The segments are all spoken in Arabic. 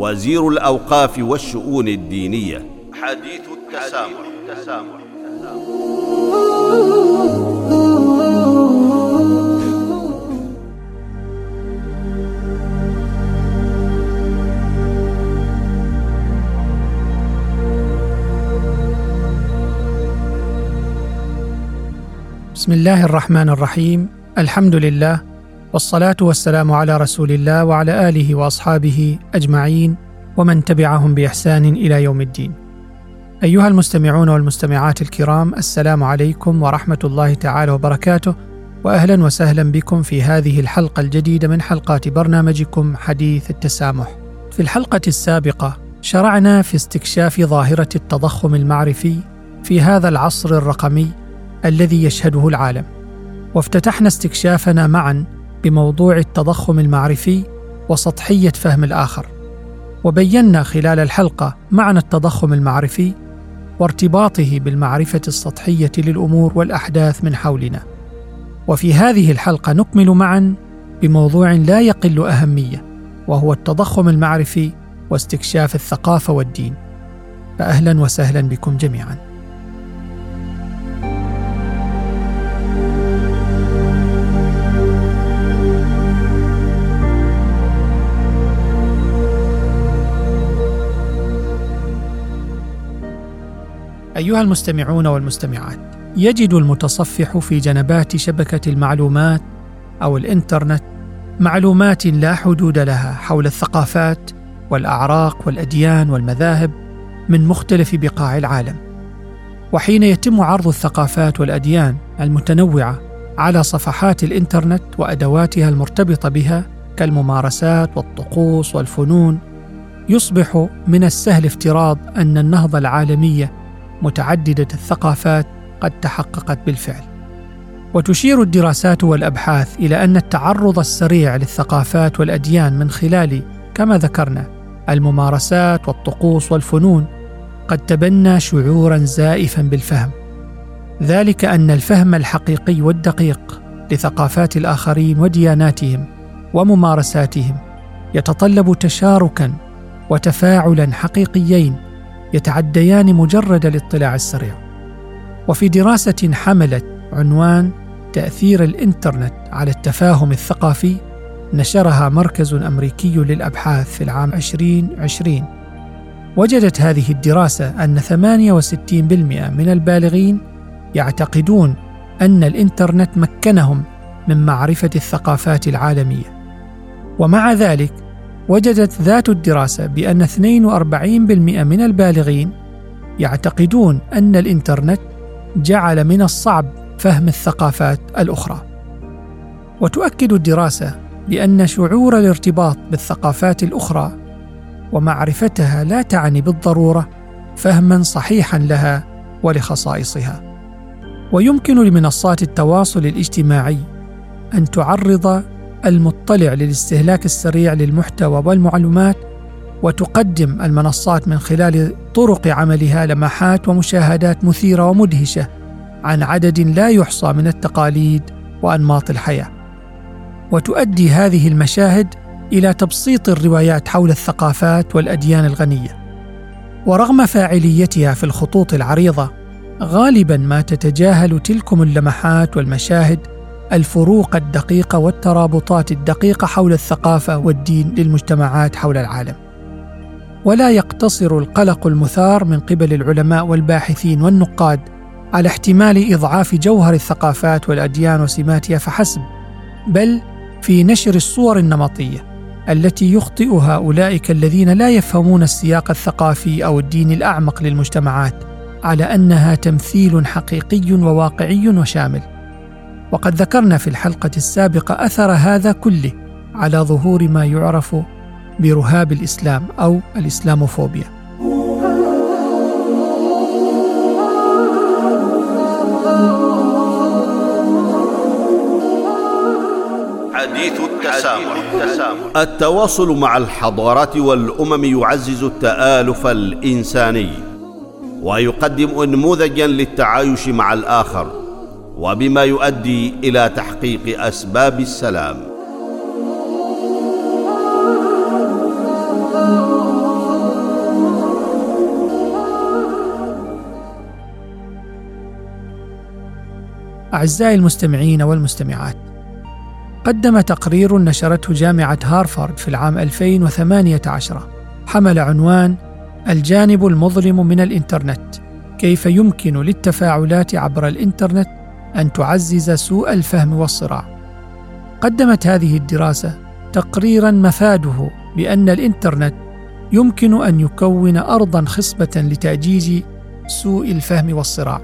وزير الأوقاف والشؤون الدينية حديث التسامح, التسامح. بسم الله الرحمن الرحيم الحمد لله والصلاة والسلام على رسول الله وعلى آله وأصحابه أجمعين ومن تبعهم بإحسان إلى يوم الدين. أيها المستمعون والمستمعات الكرام السلام عليكم ورحمة الله تعالى وبركاته واهلا وسهلا بكم في هذه الحلقة الجديدة من حلقات برنامجكم حديث التسامح. في الحلقة السابقة شرعنا في استكشاف ظاهرة التضخم المعرفي في هذا العصر الرقمي الذي يشهده العالم. وافتتحنا استكشافنا معا بموضوع التضخم المعرفي وسطحية فهم الآخر وبينا خلال الحلقة معنى التضخم المعرفي وارتباطه بالمعرفة السطحية للأمور والأحداث من حولنا. وفي هذه الحلقة نكمل معا بموضوع لا يقل أهمية وهو التضخم المعرفي واستكشاف الثقافة والدين. فاهلا وسهلا بكم جميعا. أيها المستمعون والمستمعات، يجد المتصفح في جنبات شبكة المعلومات أو الإنترنت معلومات لا حدود لها حول الثقافات والأعراق والأديان والمذاهب من مختلف بقاع العالم. وحين يتم عرض الثقافات والأديان المتنوعة على صفحات الإنترنت وأدواتها المرتبطة بها كالممارسات والطقوس والفنون، يصبح من السهل افتراض أن النهضة العالمية متعددة الثقافات قد تحققت بالفعل. وتشير الدراسات والأبحاث إلى أن التعرض السريع للثقافات والأديان من خلال كما ذكرنا الممارسات والطقوس والفنون قد تبنى شعورا زائفا بالفهم. ذلك أن الفهم الحقيقي والدقيق لثقافات الآخرين ودياناتهم وممارساتهم يتطلب تشاركا وتفاعلا حقيقيين يتعديان مجرد الاطلاع السريع. وفي دراسة حملت عنوان تأثير الإنترنت على التفاهم الثقافي نشرها مركز أمريكي للأبحاث في العام 2020 وجدت هذه الدراسة أن 68% من البالغين يعتقدون أن الإنترنت مكنهم من معرفة الثقافات العالمية. ومع ذلك وجدت ذات الدراسة بأن 42% من البالغين يعتقدون أن الإنترنت جعل من الصعب فهم الثقافات الأخرى. وتؤكد الدراسة بأن شعور الارتباط بالثقافات الأخرى ومعرفتها لا تعني بالضرورة فهما صحيحا لها ولخصائصها. ويمكن لمنصات التواصل الاجتماعي أن تعرض المطلع للاستهلاك السريع للمحتوى والمعلومات وتقدم المنصات من خلال طرق عملها لمحات ومشاهدات مثيرة ومدهشة عن عدد لا يحصى من التقاليد وأنماط الحياة. وتؤدي هذه المشاهد إلى تبسيط الروايات حول الثقافات والأديان الغنية. ورغم فاعليتها في الخطوط العريضة غالبا ما تتجاهل تلكم اللمحات والمشاهد الفروق الدقيقة والترابطات الدقيقة حول الثقافة والدين للمجتمعات حول العالم. ولا يقتصر القلق المثار من قبل العلماء والباحثين والنقاد على احتمال إضعاف جوهر الثقافات والأديان وسماتها فحسب بل في نشر الصور النمطية التي يخطئها أولئك الذين لا يفهمون السياق الثقافي أو الديني الأعمق للمجتمعات على أنها تمثيل حقيقي وواقعي وشامل. وقد ذكرنا في الحلقة السابقة أثر هذا كله على ظهور ما يعرف برهاب الإسلام أو الإسلاموفوبيا. حديث التسامح. التواصل مع الحضارات والأمم يعزز التآلف الإنساني ويقدم انموذجا للتعايش مع الآخر. وبما يؤدي إلى تحقيق أسباب السلام. أعزائي المستمعين والمستمعات قدم تقرير نشرته جامعة هارفارد في العام 2018 حمل عنوان الجانب المظلم من الإنترنت كيف يمكن للتفاعلات عبر الإنترنت؟ أن تعزز سوء الفهم والصراع. قدمت هذه الدراسة تقريرا مفاده بأن الإنترنت يمكن أن يكون أرضا خصبة لتأجيج سوء الفهم والصراع.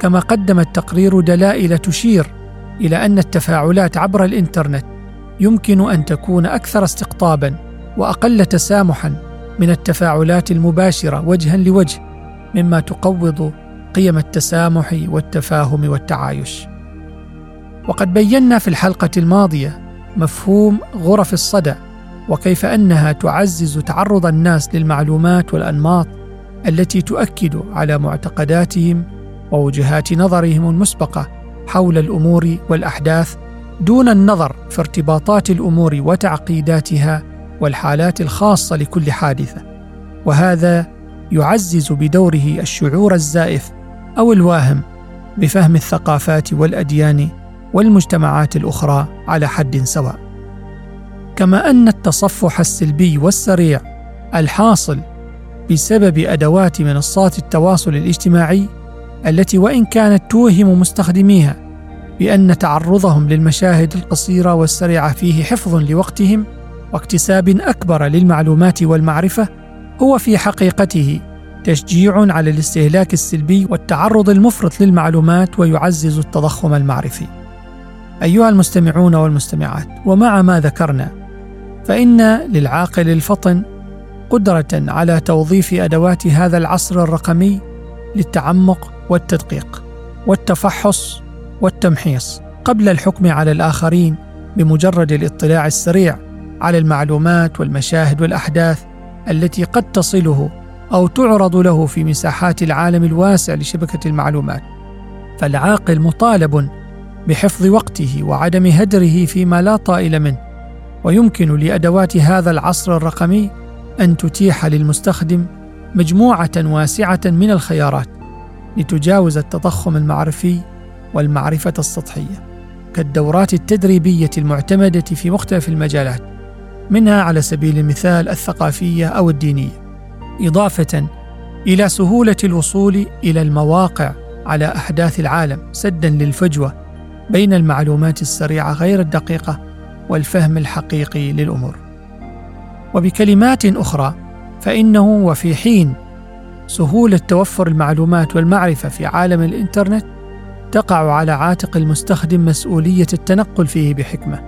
كما قدم التقرير دلائل تشير إلى أن التفاعلات عبر الإنترنت يمكن أن تكون أكثر استقطابا وأقل تسامحا من التفاعلات المباشرة وجها لوجه مما تقوض قيم التسامح والتفاهم والتعايش. وقد بينا في الحلقة الماضية مفهوم غرف الصدى وكيف أنها تعزز تعرض الناس للمعلومات والأنماط التي تؤكد على معتقداتهم ووجهات نظرهم المسبقة حول الأمور والأحداث دون النظر في ارتباطات الأمور وتعقيداتها والحالات الخاصة لكل حادثة. وهذا يعزز بدوره الشعور الزائف أو الواهم بفهم الثقافات والأديان والمجتمعات الأخرى على حد سواء. كما أن التصفح السلبي والسريع الحاصل بسبب أدوات منصات التواصل الاجتماعي التي وإن كانت توهم مستخدميها بأن تعرضهم للمشاهد القصيرة والسريعة فيه حفظ لوقتهم واكتساب أكبر للمعلومات والمعرفة هو في حقيقته تشجيع على الاستهلاك السلبي والتعرض المفرط للمعلومات ويعزز التضخم المعرفي. أيها المستمعون والمستمعات، ومع ما ذكرنا فإن للعاقل الفطن قدرة على توظيف أدوات هذا العصر الرقمي للتعمق والتدقيق والتفحص والتمحيص قبل الحكم على الآخرين بمجرد الاطلاع السريع على المعلومات والمشاهد والأحداث التي قد تصله أو تعرض له في مساحات العالم الواسع لشبكة المعلومات. فالعاقل مطالب بحفظ وقته وعدم هدره فيما لا طائل منه. ويمكن لأدوات هذا العصر الرقمي أن تتيح للمستخدم مجموعة واسعة من الخيارات لتجاوز التضخم المعرفي والمعرفة السطحية. كالدورات التدريبية المعتمدة في مختلف المجالات منها على سبيل المثال الثقافية أو الدينية. إضافة إلى سهولة الوصول إلى المواقع على أحداث العالم سدا للفجوة بين المعلومات السريعة غير الدقيقة والفهم الحقيقي للأمور. وبكلمات أخرى فإنه وفي حين سهولة توفر المعلومات والمعرفة في عالم الإنترنت تقع على عاتق المستخدم مسؤولية التنقل فيه بحكمة،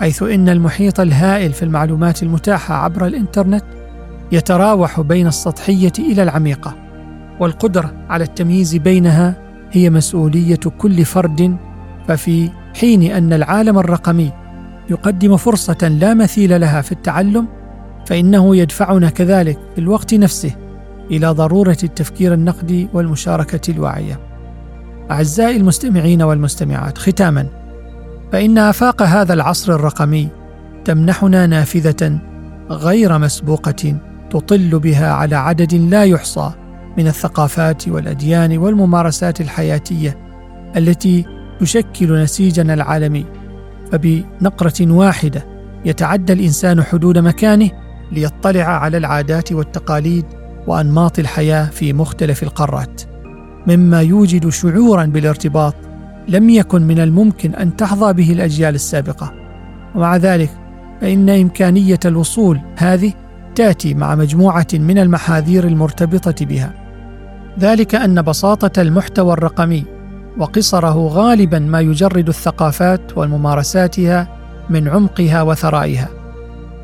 حيث إن المحيط الهائل في المعلومات المتاحة عبر الإنترنت يتراوح بين السطحية إلى العميقة، والقدرة على التمييز بينها هي مسؤولية كل فرد، ففي حين أن العالم الرقمي يقدم فرصة لا مثيل لها في التعلم، فإنه يدفعنا كذلك في الوقت نفسه إلى ضرورة التفكير النقدي والمشاركة الواعية. أعزائي المستمعين والمستمعات ختاما فإن آفاق هذا العصر الرقمي تمنحنا نافذة غير مسبوقة تطل بها على عدد لا يحصى من الثقافات والأديان والممارسات الحياتية التي تشكل نسيجنا العالمي. فبنقرة واحدة يتعدى الإنسان حدود مكانه ليطلع على العادات والتقاليد وأنماط الحياة في مختلف القارات. مما يوجد شعورا بالارتباط لم يكن من الممكن أن تحظى به الأجيال السابقة. ومع ذلك فإن إمكانية الوصول هذه تاتي مع مجموعة من المحاذير المرتبطة بها. ذلك أن بساطة المحتوى الرقمي وقصره غالبا ما يجرد الثقافات وممارساتها من عمقها وثرائها.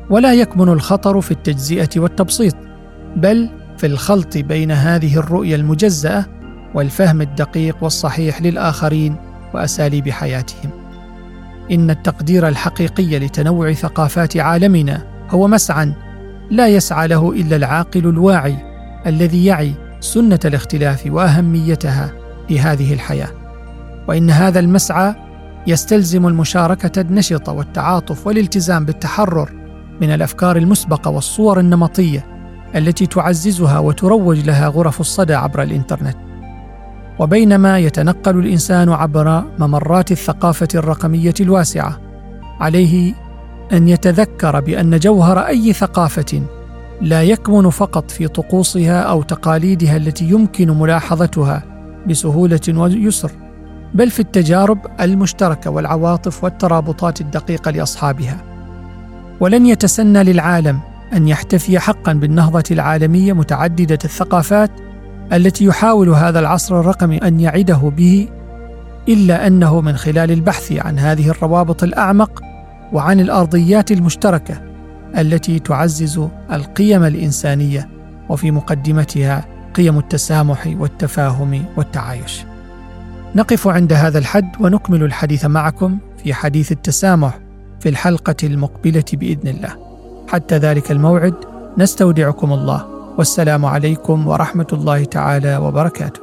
ولا يكمن الخطر في التجزئة والتبسيط بل في الخلط بين هذه الرؤية المجزأة والفهم الدقيق والصحيح للآخرين وأساليب حياتهم. إن التقدير الحقيقي لتنوع ثقافات عالمنا هو مسعى لا يسعى له إلا العاقل الواعي الذي يعي سنة الاختلاف وأهميتها في هذه الحياة. وإن هذا المسعى يستلزم المشاركة النشطه والتعاطف والالتزام بالتحرر من الأفكار المسبقة والصور النمطية التي تعززها وتروج لها غرف الصدى عبر الإنترنت. وبينما يتنقل الإنسان عبر ممرات الثقافة الرقمية الواسعة عليه أن يتذكر بأن جوهر أي ثقافة لا يكمن فقط في طقوسها أو تقاليدها التي يمكن ملاحظتها بسهولة ويسر بل في التجارب المشتركة والعواطف والترابطات الدقيقة لأصحابها. ولن يتسنى للعالم أن يحتفي حقا بالنهضة العالمية متعددة الثقافات التي يحاول هذا العصر الرقمي أن يعده به إلا أنه من خلال البحث عن هذه الروابط الأعمق وعن الأرضيات المشتركة التي تعزز القيم الإنسانية وفي مقدمتها قيم التسامح والتفاهم والتعايش. نقف عند هذا الحد ونكمل الحديث معكم في حديث التسامح في الحلقة المقبلة بإذن الله. حتى ذلك الموعد نستودعكم الله والسلام عليكم ورحمة الله تعالى وبركاته.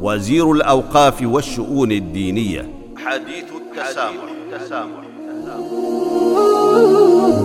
وزير الأوقاف والشؤون الدينية حديث التسامح, التسامح. التسامح.